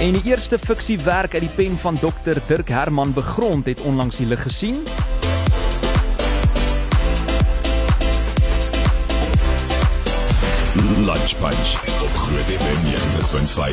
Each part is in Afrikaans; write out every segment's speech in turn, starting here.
En die eerste fiksiewerk uit die pen van Dr Dirk Herman begrond het onlangs die lig gesien. Lunch Punch op Groot FM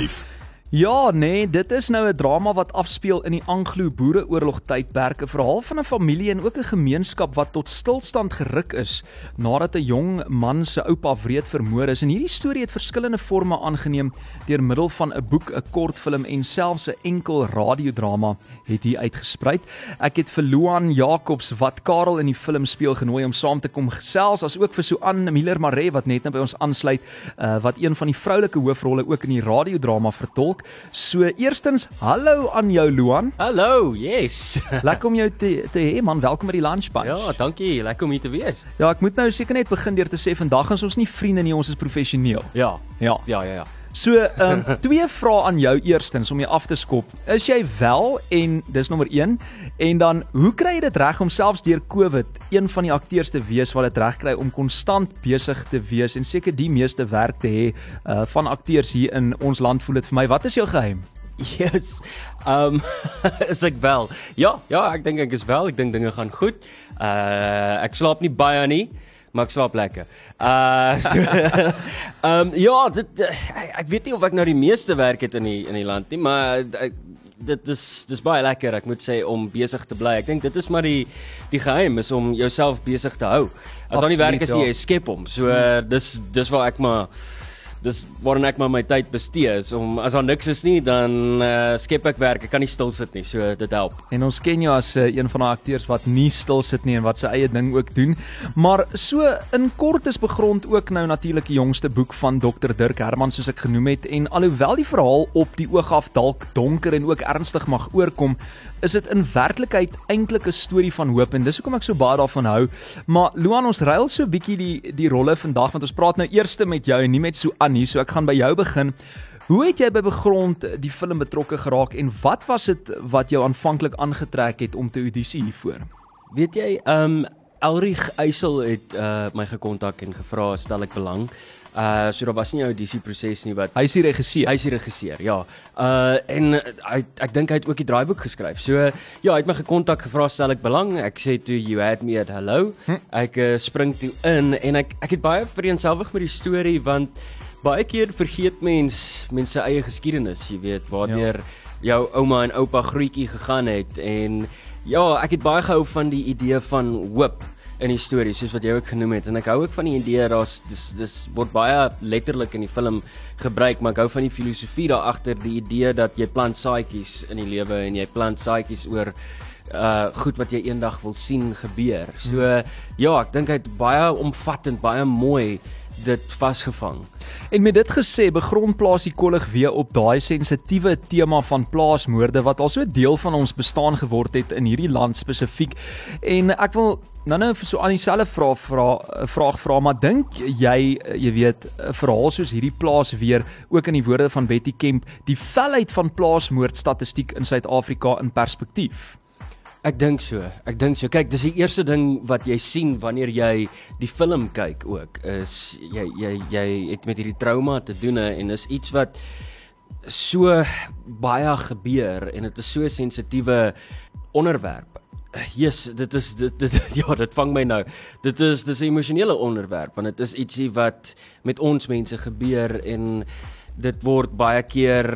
90.5. Ja, nee, dit is nou 'n drama wat afspeel in die Anglo-Boereoorlog tydperk, 'n verhaal van 'n familie en ook 'n gemeenskap wat tot stilstand geruk is nadat 'n jong man se oupa wreed vermoor is. En hierdie storie het verskillende forme aangeneem deur middel van 'n boek, 'n kortfilm en selfs 'n enkel radiodrama het hier uitgesprei. Ek het vir Luan Jacobs wat Karel in die film speel genooi om saam te kom gesels, as ook vir Suan Miller Maree wat net nou by ons aansluit, uh, wat een van die vroulike hoofrolle ook in die radiodrama vertolk dalk. So eerstens, hallo aan jou Luan. Hallo, yes. Lekker om jou te te hê man, welkom by die Lunch Bunch. Ja, dankie, lekker om hier te wees. Ja, ek moet nou seker net begin deur te sê vandag is ons nie vriende nie, ons is professioneel. Ja. Ja. Ja, ja, ja. So, ehm um, twee vrae aan jou eerstens om jy af te skop. Is jy wel en dis nommer 1 en dan hoe kry jy dit reg om selfs deur COVID een van die akteurs te wees wat dit reg kry om konstant besig te wees en seker die meeste werk te hê uh van akteurs hier in ons land voel dit vir my. Wat is jou geheim? Yes. Ehm um, is ek wel. Ja, ja, ek dink ek is wel. Ek dink dinge gaan goed. Uh ek slaap nie baie nie maar ek slaap lekker. Uh so ehm um, ja, dit ek, ek weet nie of ek nou die meeste werk het in die in die land nie, maar ek, dit is dis baie lekker ek moet sê om besig te bly. Ek dink dit is maar die die geheim is om jouself besig te hou. As dan nie werk as jy ja. skep hom. So uh, dis dis waar ek maar dis waarin ek maar my tyd bestee is om as daar niks is nie dan uh, skep ek werk. Ek kan nie stil sit nie. So dit help. En ons ken jou as uh, een van daai akteurs wat nie stil sit nie en wat sy eie ding ook doen. Maar so in kort is begrond ook nou natuurlik die jongste boek van Dr Dirk Herman soos ek genoem het en alhoewel die verhaal op die oog af dalk donker en ook ernstig mag oorkom, is dit in werklikheid eintlik 'n storie van hoop en dis hoekom ek so baie daarvan hou. Maar Luan ons ruil so 'n bietjie die die rolle vandag want ons praat nou eers met jou en nie met so Annie, so ek gaan by jou begin. Hoe het jy by begrond die film betrokke geraak en wat was dit wat jou aanvanklik aangetrek het om te audisie hiervoor? Weet jy, ehm um, Elrich Eysel het uh, my gekontak en gevra stel ek belang. Uh so daar was nie 'n audisie proses nie wat hy is die regisseur. Hy is die regisseur, ja. Uh en hy ek dink hy het ook die draaiboek geskryf. So ja, hy het my gekontak gevra stel ek belang. Ek sê toe you had me at hello. Hm. Ek uh, spring toe in en ek ek het baie vereenselwig met die storie want baie keer vergeet mens mense eie geskiedenis, jy weet, waardeur ja. jou ouma en oupa grootjie gegaan het en ja, ek het baie gehou van die idee van hoop in die storie soos wat jy ook genoem het en ek hou ook van die idee daar's dis dis word baie letterlik in die film gebruik maar ek hou van die filosofie daar agter die idee dat jy plant saadjies in die lewe en jy plant saadjies oor uh goed wat jy eendag wil sien gebeur. So hmm. ja, ek dink hy het baie omvattend, baie mooi dit vasgevang. En met dit gesê, begrond plaas die kollig weer op daai sensitiewe tema van plaasmoorde wat al so deel van ons bestaan geword het in hierdie land spesifiek. En ek wil nou nou vir so aan dieselfde vraag vra vraag vra, maar dink jy jy weet 'n verhaal soos hierdie plaas weer ook in die woorde van Betty Kemp, die velheid van plaasmoordstatistiek in Suid-Afrika in perspektief? Ek dink so. Ek dink so. Kyk, dis die eerste ding wat jy sien wanneer jy die film kyk ook is jy jy jy het met hierdie trauma te doen en is iets wat so baie gebeur en dit is so sensitiewe onderwerp. Jesus, dit is dit, dit ja, dit vang my nou. Dit is dis 'n emosionele onderwerp want dit is ietsie wat met ons mense gebeur en dit word baie keer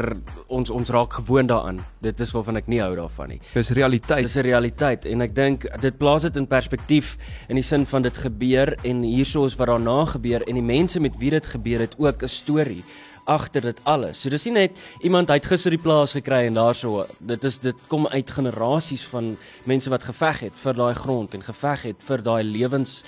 ons ons raak gewoond daaraan. Dit is waarvan ek nie hou daarvan nie. Dis realiteit. Dis 'n realiteit en ek dink dit plaas dit in perspektief in die sin van dit gebeur en hierso is wat daarna gebeur en die mense met wie dit gebeur het ook 'n storie agter dit alles. So dis nie net iemand uit gister die plaas gekry en daarso dit is dit kom uit generasies van mense wat geveg het vir daai grond en geveg het vir daai lewens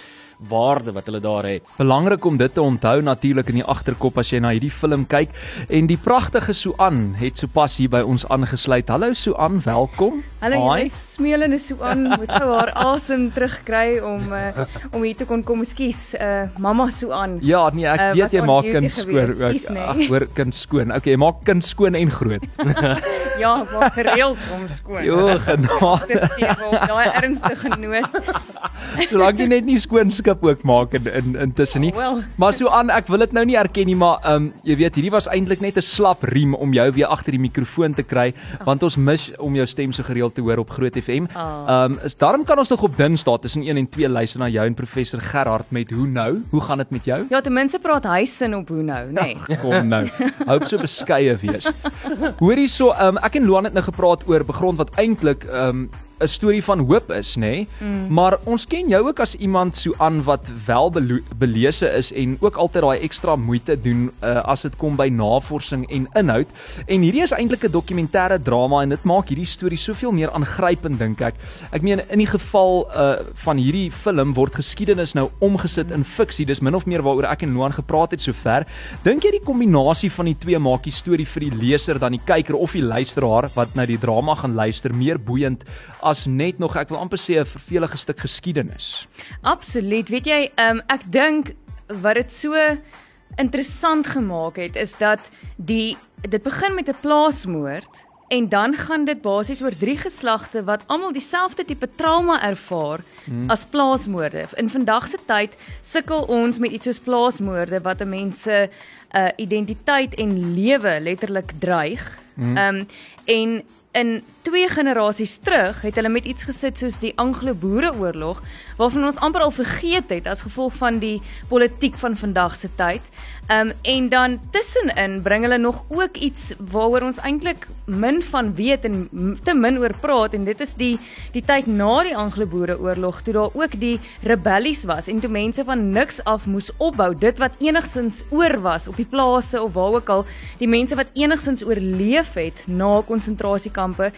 waarde wat hulle daar het. Belangrik om dit te onthou natuurlik in die agterkop as jy na hierdie film kyk en die pragtige Suan het sopas hier by ons aangesluit. Hallo Suan, welkom. Hallo, jy smeelende Suan moet gou haar asem terugkry om uh, om hier te kon kom. Ekskuus, uh, mamma Suan. Ja, nee, ek uh, weet jy maak kind skoon ook. Nee. Ag, hoor kind skoon. Okay, jy maak kind skoon en groot. Ja, ek maak gereeld om skoon. Jo, genade. Dis daai ernstige noot. Solank jy net nie skoon skip ook maak in in intussen nie. Wel. Maar so aan, ek wil dit nou nie erken nie, maar ehm um, jy weet, hierdie was eintlik net 'n slap riem om jou weer agter die mikrofoon te kry, want ons mis om jou stem so gereeld te hoor op Groot FM. Ah. Ehm um, is daarom kan ons nog op Dinsdae tussen 1 en 2 luister na jou en professor Gerard met Hoe nou? Hoe gaan dit met jou? Ja, ten minste praat hy sin op hoe nou, nê? Nee. Kom nou. Hou op so beskeie wees. Hoorie so, ehm um, ek en Luan het nou gepraat oor begrond wat eintlik ehm um, 'n storie van hoop is, nê? Nee? Mm. Maar ons ken jou ook as iemand so aan wat wel belese is en ook altyd daai ekstra moeite doen uh, as dit kom by navorsing en inhoud. En hierdie is eintlik 'n dokumentêre drama en dit maak hierdie storie soveel meer aangrypend dink ek. Ek meen in die geval uh, van hierdie film word geskiedenis nou omgesit in fiksie. Dis min of meer waaroor ek en Loan gepraat het sover. Dink jy die kombinasie van die twee maak die storie vir die leser dan die kyker of die luisteraar wat nou die drama gaan luister meer boeiend as net nog ek wil amper sê 'n vervelige stuk geskiedenis. Absoluut. Weet jy, um, ek dink wat dit so interessant gemaak het is dat die dit begin met 'n plaasmoord en dan gaan dit basies oor drie geslagte wat almal dieselfde tipe trauma ervaar hmm. as plaasmoorde. In vandag se tyd sukkel ons met iets soos plaasmoorde wat 'n mens se uh, identiteit en lewe letterlik dreig. Ehm hmm. um, en in twee generasies terug het hulle met iets gesit soos die Anglo-Boereoorlog waarvan ons amper al vergeet het as gevolg van die politiek van vandag se tyd. Um, en dan tussenin bring hulle nog ook iets waaroor ons eintlik min van weet en te min oor praat en dit is die die tyd na die Anglo-Boereoorlog toe daar ook die rebellies was en toe mense van niks af moes opbou dit wat enigsins oor was op die plase of waar ook al die mense wat enigsins oorleef het na konsentrasiekampe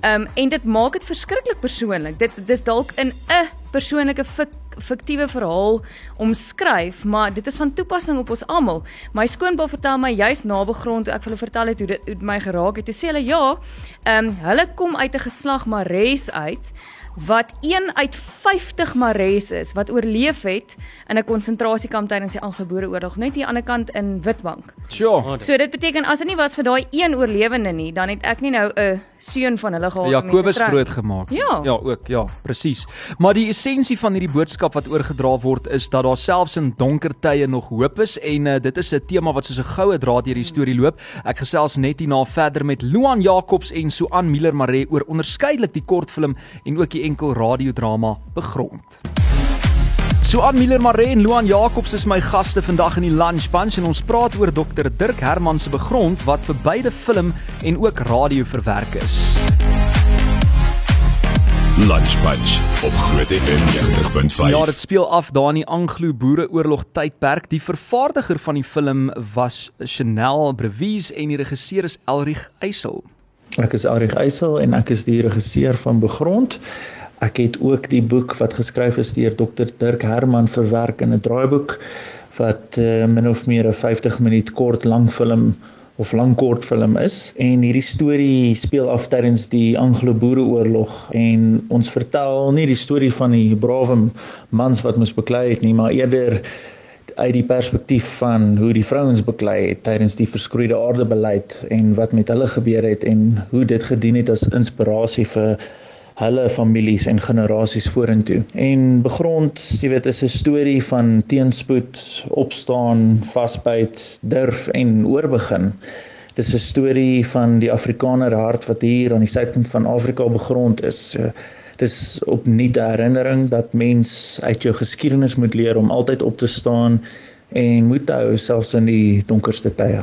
Ehm um, en dit maak dit verskriklik persoonlik. Dit dis dalk in 'n persoonlike fik, fiktiewe verhaal omskryf, maar dit is van toepassing op ons almal. My skoonpa vertel my juis na begrond toe ek hulle vertel het hoe dit hoe my geraak het. Toe sê hulle ja, ehm um, hulle kom uit 'n geslag Mares uit wat een uit 50 Mares is wat oorleef het in 'n konsentrasiekamp tydens die Anglo-Boereoorlog net hier aan die ander kant in Witbank. Sjoe. So dit beteken as dit nie was vir daai een oorlewende nie, dan het ek nie nou 'n seun van hulle gehad te Jakobus groot gemaak. Ja. Ja, ook, ja, presies. Maar die essensie van hierdie boodskap wat oorgedra word is dat daar selfs in donker tye nog hoop is en uh, dit is 'n tema wat soos 'n goue draad deur die storie loop. Ek gesels net hierna verder met Luan Jacobs en Suan Miller Maree oor onderskeidelik die kortfilm en ook die enkel radiodrama Begrond. Suan Miller Maree en Luan Jacobs is my gaste vandag in die Lunch Bunch en ons praat oor Dr Dirk Herman se Begrond wat vir beide film en ook radio verwerk is. Lunch Bunch op Groot FM 90.5. Ja, dit speel af daar in die Anglo-Boereoorlog tydperk. Die vervaardiger van die film was Chanel Brevis en die regisseur is Elrig Eysel. Ek is Arig Eysel en ek is die regisseur van Begrond. Ek het ook die boek wat geskryf is deur Dr Dirk Herman verwerk in 'n draaiboek wat uh, min of meer 'n 50 minuut kort langfilm of lang kortfilm is. En hierdie storie speel af tydens die Anglo-Boereoorlog en ons vertel nie die storie van die brawe mans wat moes beklei het nie maar eerder uit die perspektief van hoe die vrouens beklei het tydens die verskroeide aardebeleid en wat met hulle gebeur het en hoe dit gedien het as inspirasie vir hulle families en generasies vorentoe. En begrond, jy weet, is 'n storie van teenspoed, opstaan, vasbyt, durf en oorbegin. Dis 'n storie van die Afrikaner hart wat hier aan die suidpunt van Afrika begrond is. So, dis opnuut 'n herinnering dat mens uit jou geskiedenis moet leer om altyd op te staan en moed te hou selfs in die donkerste tye.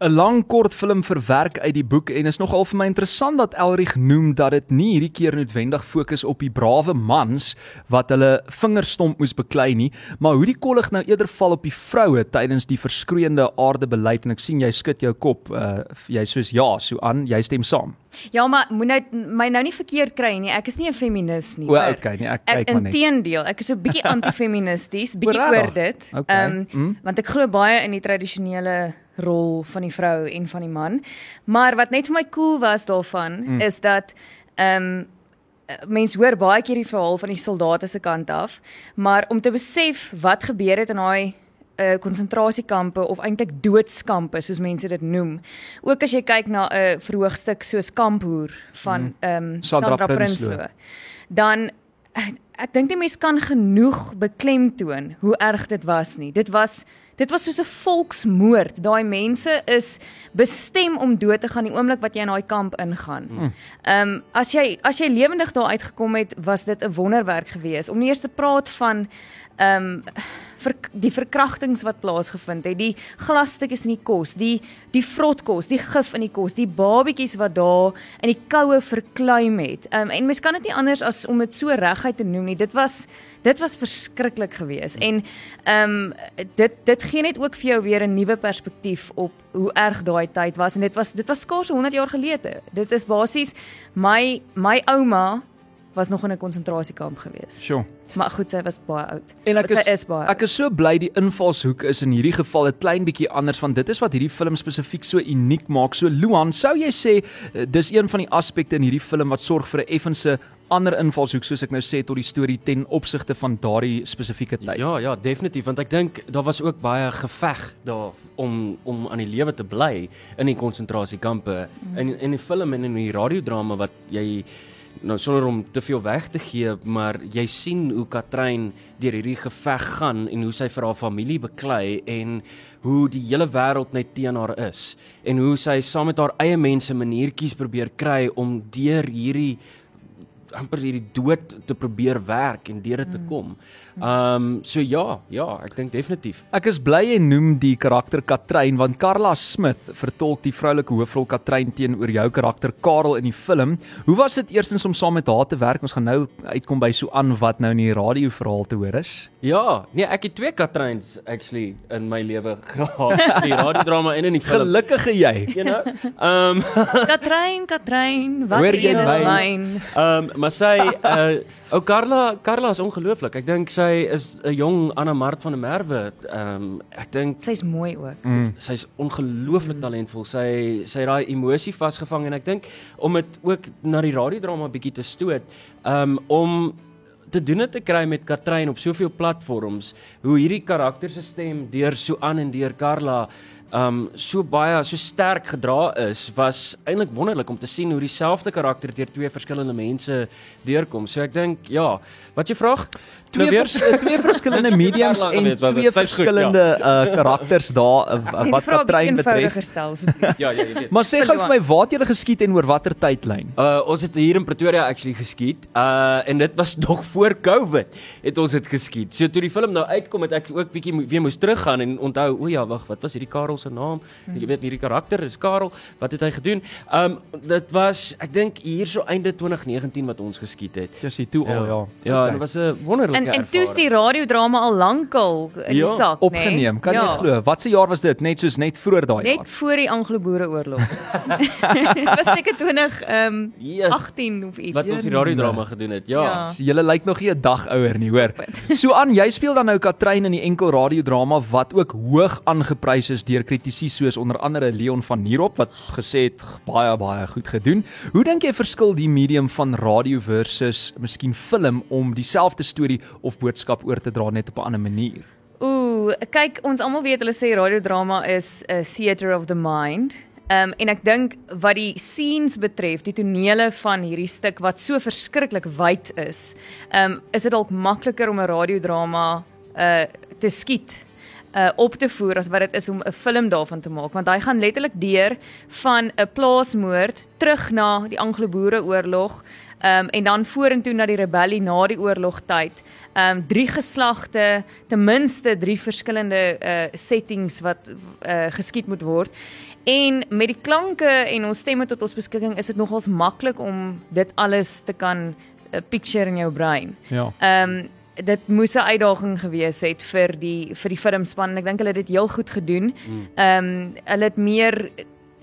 'n Lang kortfilm verwerk uit die boek en is nogal vir my interessant dat Elrig noem dat dit nie hierdie keer noodwendig fokus op die brawe mans wat hulle vingerstomp moes beklei nie, maar hoe die kollig nou eerder val op die vroue tydens die verskroeiende aardebeleid en ek sien jy skud jou kop, uh, jy soos ja, so aan, jy stem saam. Ja, maar moet nou my nou nie verkeerd kry nie. Ek is nie 'n feminis nie. O, hoor. okay, nee, ek kyk maar net. inteendeel, ek is so 'n bietjie antifeministies, bietjie oor dit. Okay, Ehm mm. want ek glo baie in die tradisionele rol van die vrou en van die man. Maar wat net vir my cool was daarvan mm. is dat ehm mense hoor baie keer die verhaal van die soldate se kant af, maar om te besef wat gebeur het in daai uh, konsentrasiekampe of eintlik doodskampe soos mense dit noem. Ook as jy kyk na 'n uh, verhoogstuk soos Kamphoer van ehm um, Sandra Sandra, Prinsloo. Prinsloo, dan ek, ek dink die mens kan genoeg beklemtoon hoe erg dit was nie. Dit was dit was soos 'n volksmoord. Daai mense is bestem om dood te gaan die oomblik wat jy in daai kamp ingaan. Ehm um, as jy as jy lewendig daar uitgekom het, was dit 'n wonderwerk geweest. Om nie eers te praat van ehm um, vir die verkrachtings wat plaasgevind het, die glasstukkies in die kos, die die vrotkos, die gif in die kos, die babetjies wat daar in die koue verkluim het. Ehm um, en mens kan dit nie anders as om dit so reguit te noem nie. Dit was dit was verskriklik geweest. En ehm um, dit dit gee net ook vir jou weer 'n nuwe perspektief op hoe erg daai tyd was en dit was dit was skaars 100 jaar gelede. Dit is basies my my ouma was nog in 'n konsentrasiekamp geweest. Sjoe. Maar goed, sy was baie oud. En ek Sy is, is baie ek is so bly die invalshoek is in hierdie geval 'n klein bietjie anders want dit is wat hierdie film spesifiek so uniek maak. So Luan, sou jy sê eh, dis een van die aspekte in hierdie film wat sorg vir 'n effense ander invalshoek soos ek nou sê tot die storie ten opsigte van daardie spesifieke tyd. Ja, ja, definitief want ek dink daar was ook baie geveg daar om om aan die lewe te bly in die konsentrasiekampe. In in die film en in die radiodrama wat jy nou sonder om te veel weg te gee, maar jy sien hoe Katrein deur hierdie geveg gaan en hoe sy vir haar familie beklei en hoe die hele wêreld net teen haar is en hoe sy saam met haar eie mense maniertjies probeer kry om deur hierdie amper hierdie dood te probeer werk en deur dit te kom. Ehm um, so ja, ja, ek dink definitief. Ek is bly jy noem die karakter Katrein want Carla Smith vertolk die vroulike hoofrol Katrein teenoor jou karakter Karel in die film. Hoe was dit eerstens om saam met haar te werk? Ons gaan nou uitkom by so aan wat nou in die radioverhaal te hoor is. Ja, nee, ek het twee Katreins actually in my lewe gehad. Die radiodrama en in die film. Gelukkige jy. You know? Ehm Katrein, Katrein, wat jy is my? myn? Ehm maar sy uh ou Carla Carla is ongelooflik. Ek dink sy is 'n jong Anna Mart van der Merwe. Ehm ek dink Sy's mooi ook. Mm. Sy's ongelooflik talentvol. Sy sy daai emosie vasgevang en ek dink om dit ook na die radiodrama bietjie te stoot, um om te doen dit te kry met Katrein op soveel platforms, hoe hierdie karakter se stem deur so aan en deur Carla um so baie so sterk gedra is, was eintlik wonderlik om te sien hoe dieselfde karakter deur twee verskillende mense deurkom. So ek dink ja, wat jy vra? Twee vers, twee verskillende mediums en gewees, was twee? Sy's goed, verskillende uh karakters daar uh, wat Katrein betref. gestel. Ja, ja, jy weet. Maar sê gou vir my waar het julle geskiet en oor watter tydlyn? Uh ons het hier in Pretoria actually geskiet. Uh en dit was nog voor Covid het ons dit geskiet. So toe die film nou uitkom het ek ook bietjie weer moes teruggaan en onthou, o ja, wag, wat was hierdie Karel se naam? Jy weet hierdie karakter is Karel. Wat het hy gedoen? Um dit was ek dink hier so einde 2019 wat ons geskiet het. Dis die toe al ja. Ja, Okay. dit was 'n wonderlike En en toe's die radiodrama al lankal in die Ja, sak, nê? opgeneem. Kan ja. jy glo? Wat se jaar was dit? Net soos net voor daai Net jaar. voor die Anglo-Boereoorlog. Dit was seker 20 ehm um, Yes. 18 of iets. wat ons die radiodrama gedoen het. Ja. Ja. So, Julle lyk nog nie 'n dag ouer nie, hoor. So aan, jy speel dan nou Katrein in die enkel radiodrama wat ook hoog aangeprys is deur kritici soos onder andere Leon van Nierop wat gesê het baie baie goed gedoen. Hoe dink jy verskil die medium van radio versus miskien film om dieselfde storie of boodskap oor te dra net op 'n ander manier? Ooh, kyk, ons almal weet hulle sê radiodrama is 'n theater of the mind. Ehm um, en ek dink wat die scenes betref, die tonele van hierdie stuk wat so verskriklik wyd is, ehm um, is dit dalk makliker om 'n radiodrama uh te skiet uh op te voer as wat dit is om 'n film daarvan te maak want hy gaan letterlik deur van 'n plaasmoord terug na die Anglo-Boereoorlog um, en dan vorentoe na die rebellie na die oorlogtyd. Um drie geslagte, ten minste drie verskillende uh settings wat uh geskied moet word. En met die klanke en ons stemme tot ons beskikking is dit nogals maklik om dit alles te kan uh, picture in jou brein. Ja. Ehm um, dit moes 'n uitdaging gewees het vir die vir die filmspan en ek dink hulle het dit heel goed gedoen. Ehm um, hulle het meer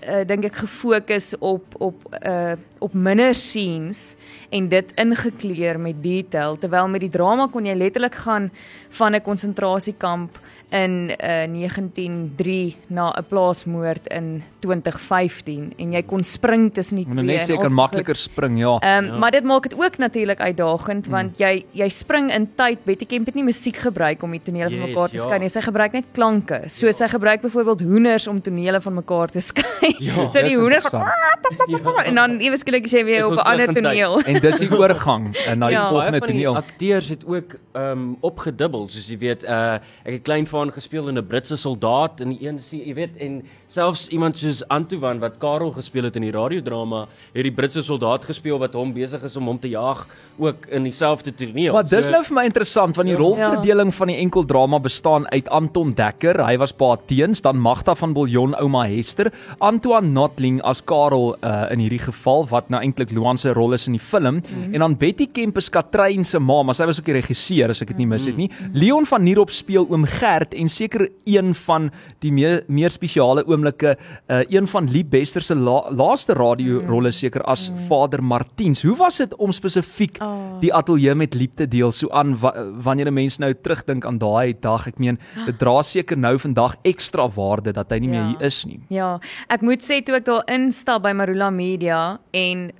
uh, dink ek gefokus op op uh op minder scenes en dit ingekleur met detail terwyl met die drama kon jy letterlik gaan van 'n konsentrasiekamp in uh 1903 na 'n plaasmoord in 2015 en jy kon spring tussen die twee. net en seker makliker spring, ja. Ehm um, ja. maar dit maak dit ook natuurlik uitdagend Hmm. want jy jy spring in tyd. Betty Kemp het nie musiek gebruik om die tonele van Yes, mekaar te ja. skei nie. Sy gebruik net klanke. So sy gebruik byvoorbeeld hoenders om tonele van mekaar te skei. Ja, so die hoender interessant. en dan ewe skielik is jy weer Is op 'n ander toneel. En dis die oorgang uh, na die Ja. volgende van toneel. akteurs het ook ehm um, opgedubbel, soos jy weet, uh ek het klein van gespeel in 'n Britse soldaat in die een se, jy weet, en selfs iemand soos Antoine wat Karel gespeel het in die radiodrama, het die Britse soldaat gespeel wat hom besig is om hom te jag ook in dieselfde toneel. Maar dis nou vir my interessant want die Ja. rolverdeling van die enkeldrama bestaan uit Anton Dekker, hy was pa teens, dan Magda van Billjon, ouma Hester, Antoine Notling as Karel uh, in hierdie geval wat nou eintlik Luan se rol is in die film mm. en dan Betty Kemp is Katrein se ma, maar sy was ook die regisseur as ek dit nie mis het nie. Leon van Nierop speel oom Gert en seker een van die meer meer spesiale oomblikke, uh, een van Lee Bester se la, laaste radio rolle seker as Vader Martiens. Hoe was dit om spesifiek Oh. die ateljee met liefde deel so aan wa, wanneer 'n mens nou terugdink aan daai dag. Ek meen, dit dra seker nou vandag ekstra waarde dat hy nie meer Ja. hier is nie. Ja, ek moet sê toe ek daar instap by Marula Media en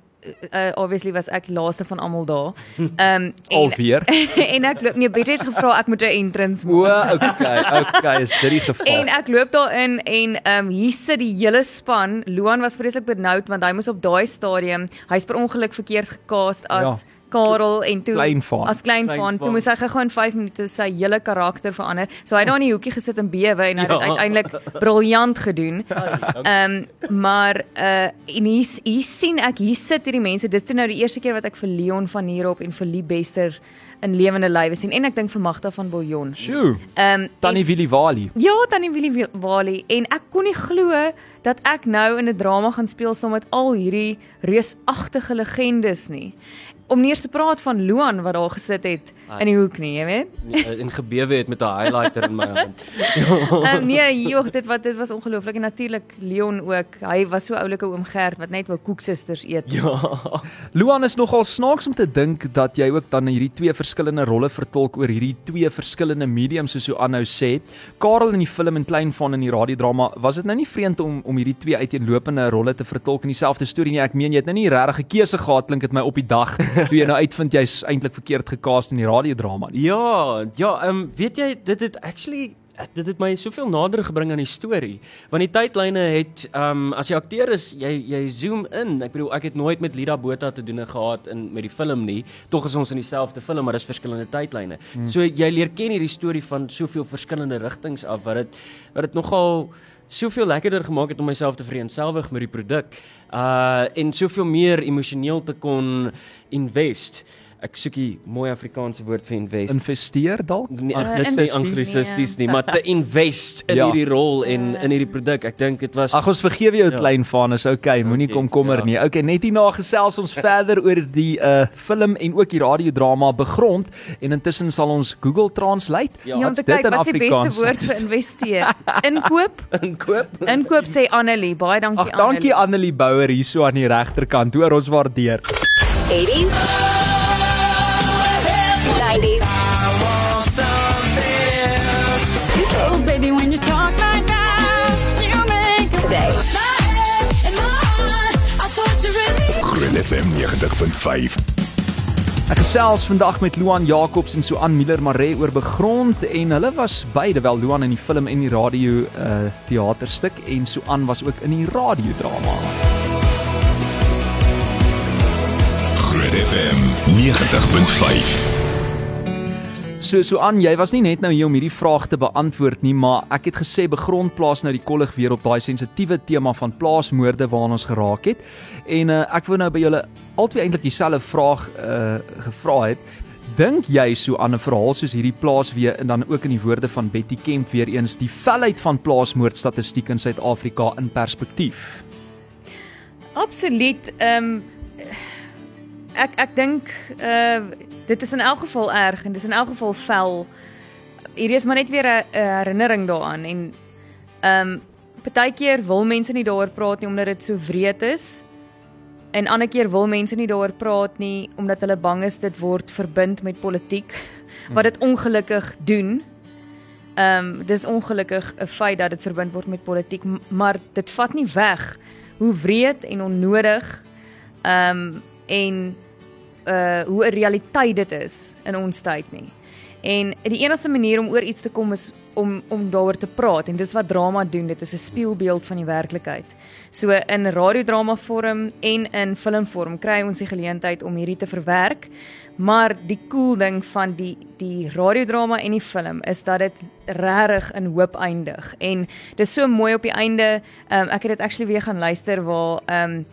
uh, obviously was ek laaste van almal daar. Ehm um, Alweer. en ek loop nee, Betty het gevra ek moet 'n entrance O, maak. okay, okay, is dit die geval? En ek loop daarin en ehm um, hier sit die hele span. Luan was vreeslik benoud want hy moes op daai stadium, hy's per ongeluk verkeerd gekaast as Ja. Karel en toe Klein Vaan. as klein Klein van toe Vaan. moes hy gou in 5 minute sy hele karakter verander. So hy het daar in die hoekie gesit en bewe en hy het Ja. uiteindelik briljant gedoen. Ehm um, maar uh en hier hier sien ek hier sit hierdie mense. Dis toe nou die eerste keer wat ek vir Leon van hierop en vir Lee Bester in lewende lywe sien en ek dink vir Magda van Billjon. Sjoe. Ehm um, Tannie Willie Wali. Ja, Tannie Willie Wil- Wali en ek kon nie glo dat ek nou in 'n drama gaan speel saam met al hierdie reusagtige legendes nie. Om nie eers te praat van Luan wat daar gesit het in die hoek nie, jy weet. Nee, en gebewe het met 'n highlighter in my hand. Ehm nee, joh, dit wat dit was ongelooflik en natuurlik Leon ook. Hy was so oulike oom Gert wat net wou koeksusters eet. Ja. Luan is nogal snaaks om te dink dat jy ook dan hierdie twee verskillende rolle vertolk oor hierdie twee verskillende mediums soos so aanhou sê. Karel in die film en Klein van in die radiodrama, was dit nou nie vreemd om om hierdie twee uiteenlopende rolle te vertolk in dieselfde storie nie? Ek meen jy het nou nie regtig 'n keuse gehad klink dit my op die dag toe jy nou uitvind jy's eintlik verkeerd gekaas in die radiodrama nie. Ja, ja, ehm um, weet jy dit het actually dit het my soveel nader gebring aan die storie. Want die tydlyne het ehm um, as jy akteur is, jy jy zoom in. Ek bedoel ek het nooit met Lida Botha te doen gehad in met die film nie. Tog is ons in dieselfde film, maar dis verskillende tydlyne. Hmm. So jy leer ken hierdie storie van soveel verskillende rigtings af wat dit wat dit nogal soveel lekkerder gemaak het om myself te vereenselwig met die produk. Uh en soveel meer emosioneel te kon invest. Ek soek die mooi Afrikaanse woord vir invest. Investeer dalk? Nee, uh, dit is nie investeer. anglisisties nie, maar te invest in Ja. hierdie rol en in hierdie produk. Ek dink dit was Ag ons vergewe jou Ja. klein van is okay, moenie Okay, komkommer ja. nie. Okay, net hierna gesels ons verder oor die uh film en ook die radiodrama Begrond en intussen sal ons Google Translate. Ja, Ja, wat's te dit kyk in wat is die beste Afrikaans? woord vir investeer. Inkoop? inkoop. Inkoop sê Annelie. Baie dankie Ag dankie Annelie Bouwer hierso aan die regterkant. Hoor ons waardeer. 80s. FM 90.5. Ek gesels vandag met Luan Jacobs en Suan Miller Maree oor Begrond en hulle was beide wel Luan in die film en die radio uh teaterstuk en Suan was ook in die radiodrama. Groot FM 90.5. So so aan, jy was nie net nou hier om hierdie vraag te beantwoord nie, maar ek het gesê begrond plaas nou die kollig weer op daai sensitiewe tema van plaasmoorde waarna ons geraak het. En uh, ek wou nou by julle albei eintlik dieselfde vraag uh gevra het. Dink jy so aan 'n verhaal soos hierdie plaas weer en dan ook in die woorde van Betty Kemp weer eens die velheid van plaasmoordstatistiek in Suid-Afrika in perspektief? Absoluut. Ehm um, ek ek dink uh dit is in elk geval erg en dis in elk geval vel. Hier is maar net weer 'n herinnering daaraan en ehm um, partykeer wil mense nie daaroor praat nie omdat dit so wreed is. En ander keer wil mense nie daaroor praat nie omdat hulle bang is dit word verbind met politiek wat dit ongelukkig doen. Ehm um, dis ongelukkig 'n feit dat dit verbind word met politiek, maar dit vat nie weg hoe wreed en onnodig ehm um, en uh hoe 'n realiteit dit is in ons tyd nie. En die enigste manier om oor iets te kom is om om daaroor te praat en dis wat drama doen. Dit is 'n spieelbeeld van die werklikheid. So in radiodrama vorm en in filmvorm kry ons die geleentheid om hierdie te verwerk. Maar die cool ding van die die radiodrama en die film is dat dit regtig in hoop eindig. En dis so mooi op die einde. Um, ek het dit actually weer gaan luister waar ehm um,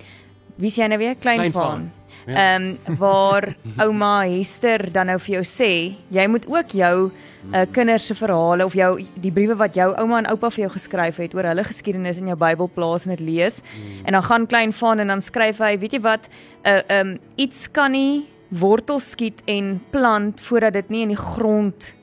wie jy nou weer klein, Klein Vaan. van. Ehm um, waar ouma Hester dan nou vir jou sê, jy moet ook jou uh, kinders se verhale of jou die briewe wat jou ouma en oupa vir jou geskryf het oor hulle geskiedenis in jou Bybel plaas en dit lees. En dan gaan klein van en dan skryf hy, weet jy wat, 'n uh, ehm um, iets kan nie wortel skiet en plant voordat dit nie in die grond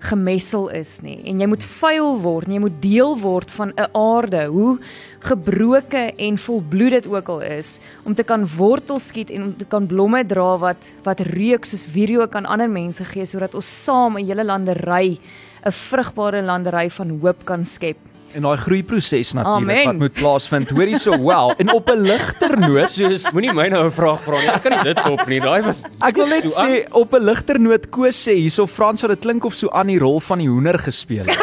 gemessel is nie en jy moet vuil word jy moet deel word van 'n aarde hoe gebroke en volbloed dit ook al is om te kan wortel skiet en om te kan blomme dra wat wat reuk soos virio kan ander mense gee sodat ons saam 'n hele landery 'n vrugbare landery van hoop kan skep. En daai groeiproses natuurlik wat moet plaasvind. Hoorie so wel. En op 'n ligter noot, Soos moenie my nou 'n vraag vra nie. Ek kan nie dit op nie. Daai was ek wil net So sê op 'n ligter noot Koos sê hierso Frans het dit klink of so aan die rol van die hoender gespeel het.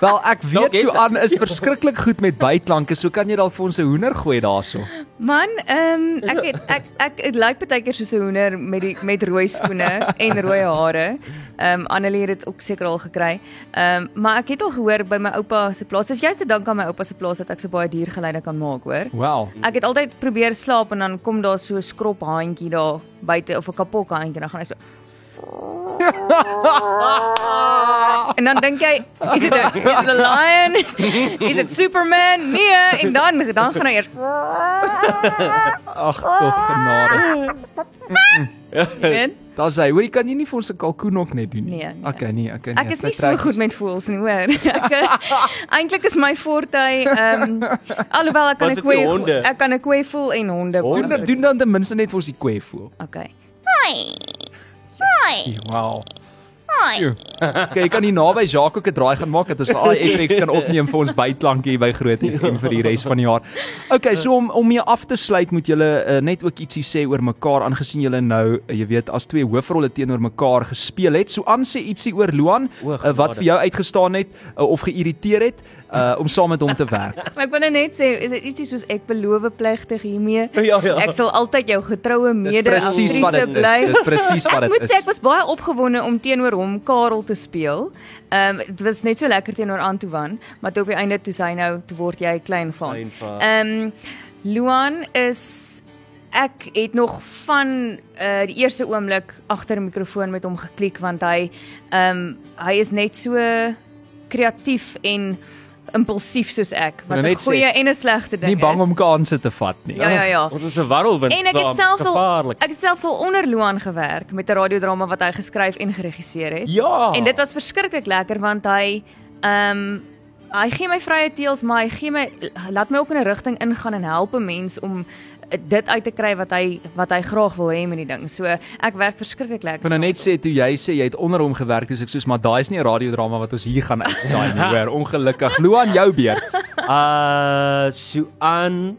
Wel ek weet so aan is verskriklik goed met byklanke, so kan jy dalk vir ons 'n hoender gooi daarso. Man, ehm um, ek het, ek ek dit lyk baie keer soos 'n hoender met die met rooi skoene en rooi hare. Ehm um, Annelie het dit ook seker al gekry. Ehm um, maar ek het al gehoor by my oupa se plaas. Dis juist te dank aan my oupa se plaas dat ek so baie diergeleide kan maak, hoor. Wel. Ek het altyd probeer slaap en dan kom daar so 'n skrop haantjie daar buite of 'n kapok haantjie dan gaan hy so En dan dink jy, is dit 'n is dit 'n lion? Is dit Superman? Nee, en dan dan gaan hy eers Ag tog genade. jy weet. Daar's hy. Hoorie kan jy nie vir ons 'n kalkoen ook net doen nie? Nee, nee. Okay, nee, okay nee. Ek is nie so goed met voels nie, hoor. Eintlik is my forte ehm um, alhoewel ek kan 'n honde? ek kan 'n koei voel en honde. Honde? Doen dan ten minste net vir ons die kwee voel. Okay. Wow. Sjoe. Okay, jy kan hier naby Jacques ook 'n draai gaan maak dat ons al FX kan opneem vir ons byklank hier by Groot FM vir die res van die jaar. Okay, so om om mee af te sluit moet julle uh, net ook ietsie sê oor mekaar aangesien julle nou, uh, jy weet, as twee hoofrolle teenoor mekaar gespeel het. So aan sê ietsie oor Luan uh, wat vir jou uitgestaan het uh, of geïrriteer het uh, om saam met hom te werk. Maar ek wil nou net sê, is dit ietsie soos ek beloof plegtig hiermee? Ja, ja. Ek sal altyd jou getroue Dis presies wat mede-aktrise dit bly. is. Dis presies wat Ek dit moet is. sê ek was baie opgewonde om teenoor hom Karel te speel. Ehm um, dit was net so lekker teenoor Antoine, maar toe op die einde toe sê hy nou toe word jy klein van. Klein van. Ehm um, Luan is ek het nog van uh die eerste oomblik agter 'n mikrofoon met hom geklik want hy ehm um, hy is net so kreatief en impulsief soos ek wat 'n net sê, goeie en 'n slegte ding Nie bang is. om kansse te vat nie. Ja ja ja. Ons is 'n warrelwind. En ek het selfs al ek het selfs al onder Luan gewerk met 'n radiodrama wat hy geskryf en geregisseer het. Ja. En dit was verskriklik lekker want hy ehm um, hy gee my vrye teels maar hy gee my laat my ook in 'n rigting ingaan en help 'n mens om dit uit te kry wat hy wat hy graag wil hê met die ding. So ek werk verskriklik lekker. Ek kan nou net sê toe jy sê jy het onder hom gewerk, dis ek soos maar daai is nie 'n radiodrama wat ons hier gaan uitsaai nie, hoor. Ongelukkig. Luan jou beurt. Uh so aan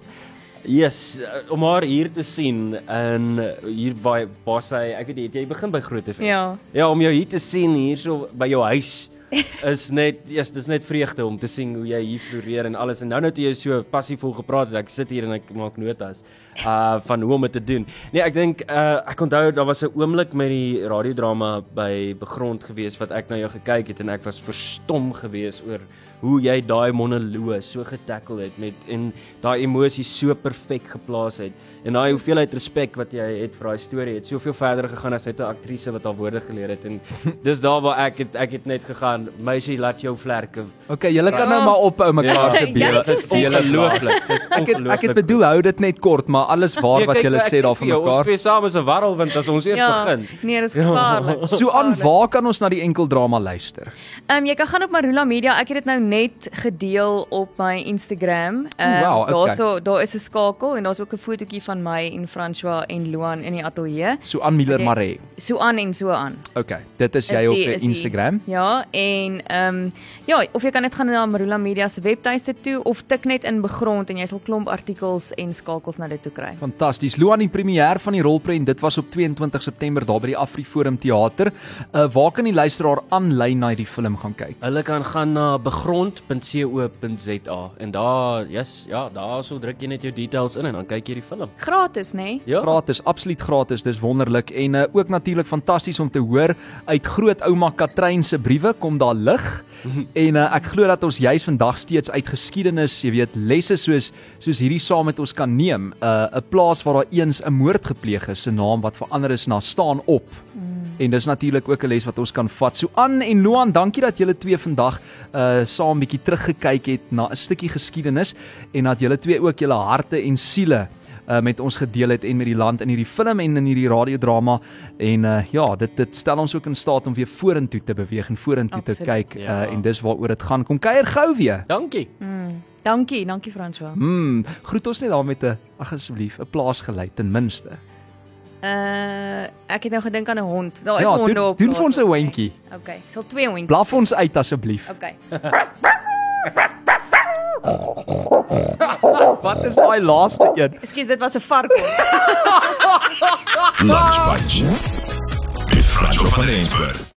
Yes, uh, om haar hier te sien en uh, hier waar waar sy, ek weet nie, het jy begin by Groot FM. Ja. Ja, om jou hier te sien hierso by jou huis is net yes, dis net vreugde om te sien hoe jy hier floreer en alles en nou nou toe jy so passievol gepraat het, ek sit hier en ek maak notas uh van hoe om dit te doen. Nee, ek dink uh ek onthou daar was 'n oomblik met die radiodrama by Begrond gewees wat ek na jou gekyk het en ek was verstom gewees oor hoe jy daai monoloog so getackle het met en daai emosies so perfek geplaas het en daai hoeveelheid respek wat jy het vir daai storie het soveel verder gegaan as net 'n aktrise wat haar woorde geleer het en dis daar waar ek het ek het net gegaan meisie laat jou vlerke Okay, julle kan nou maar ophou mekaar se Ja, beelde. jy is Julle ongelooflik dis Ek het ek het bedoel hou dit net kort, maar alles waar Nee, wat julle sê daar van jou, Ons mekaar. twee saam is 'n warrelwind as ons eers Ja. begin. Nee, dis gevaarlik. So aan waar kan ons na die enkeldrama luister? Ehm um, jy kan gaan op Marula Media. Ek het dit nou net gedeel op my Instagram. O, wow, okay. daarso daar is 'n skakel en daar's ook 'n fotootjie van my en François en Luan in die ateljee. So aan Miller. Maree. So aan en so aan. Okay, dit is jy op die- die is die- Instagram. Ja, en ehm um, ja, of jy kan net gaan na Marula Media se webtuiste toe of tik net in begrond en jy sal klomp artikels en skakels na dit toe kry. Fantasties. Luan die premier van die rolprent, dit was op 22 September daar by die Afriforum Theater. Uh waar kan die luisteraar aanlyn na hierdie film gaan kyk? Hulle kan gaan na begrond.co.za en daar, yes, ja, daar sou druk jy net jou details in en dan kyk jy die film. Gratis, nê? Nee? Ja. Gratis, absoluut gratis. Dis wonderlik en uh, ook natuurlik fantasties om te hoor uit grootouma Katrein se briewe kom daar lig. en uh, ek glo dat ons juis vandag steeds uit geskiedenis, jy weet, lesse soos soos hierdie saam met ons kan neem. 'n uh, 'n plaas waar daar eens 'n moord gepleeg is, se naam wat verander is na staan op. Mm. En dis natuurlik ook 'n les wat ons kan vat. So An en Loan, dankie dat julle twee vandag uh saam bietjie teruggekyk het na 'n stukkie geskiedenis en dat julle twee ook julle harte en siele uh, met ons gedeel het en met die land in hierdie film en in hierdie radiodrama en uh, ja dit dit stel ons ook in staat om weer vorentoe te beweeg en vorentoe te kyk Ja. uh, en dis waaroor dit gaan kom kuier gou weer. Dankie. Dankie, dankie François. Mm, groet ons net daar met 'n ag asseblief 'n plaasgelei ten minste. Uh ek het nou gedink aan 'n hond. Daar is Ja, honde doen, op. doen plaas vir ons 'n hondjie. Okay, sal twee hondjies. Blaf ons uit asseblief. Okay. Wat is daai laaste een? Ekskuus, dit was 'n varkon. Lunch Bunch. Met Franco van Eensberg.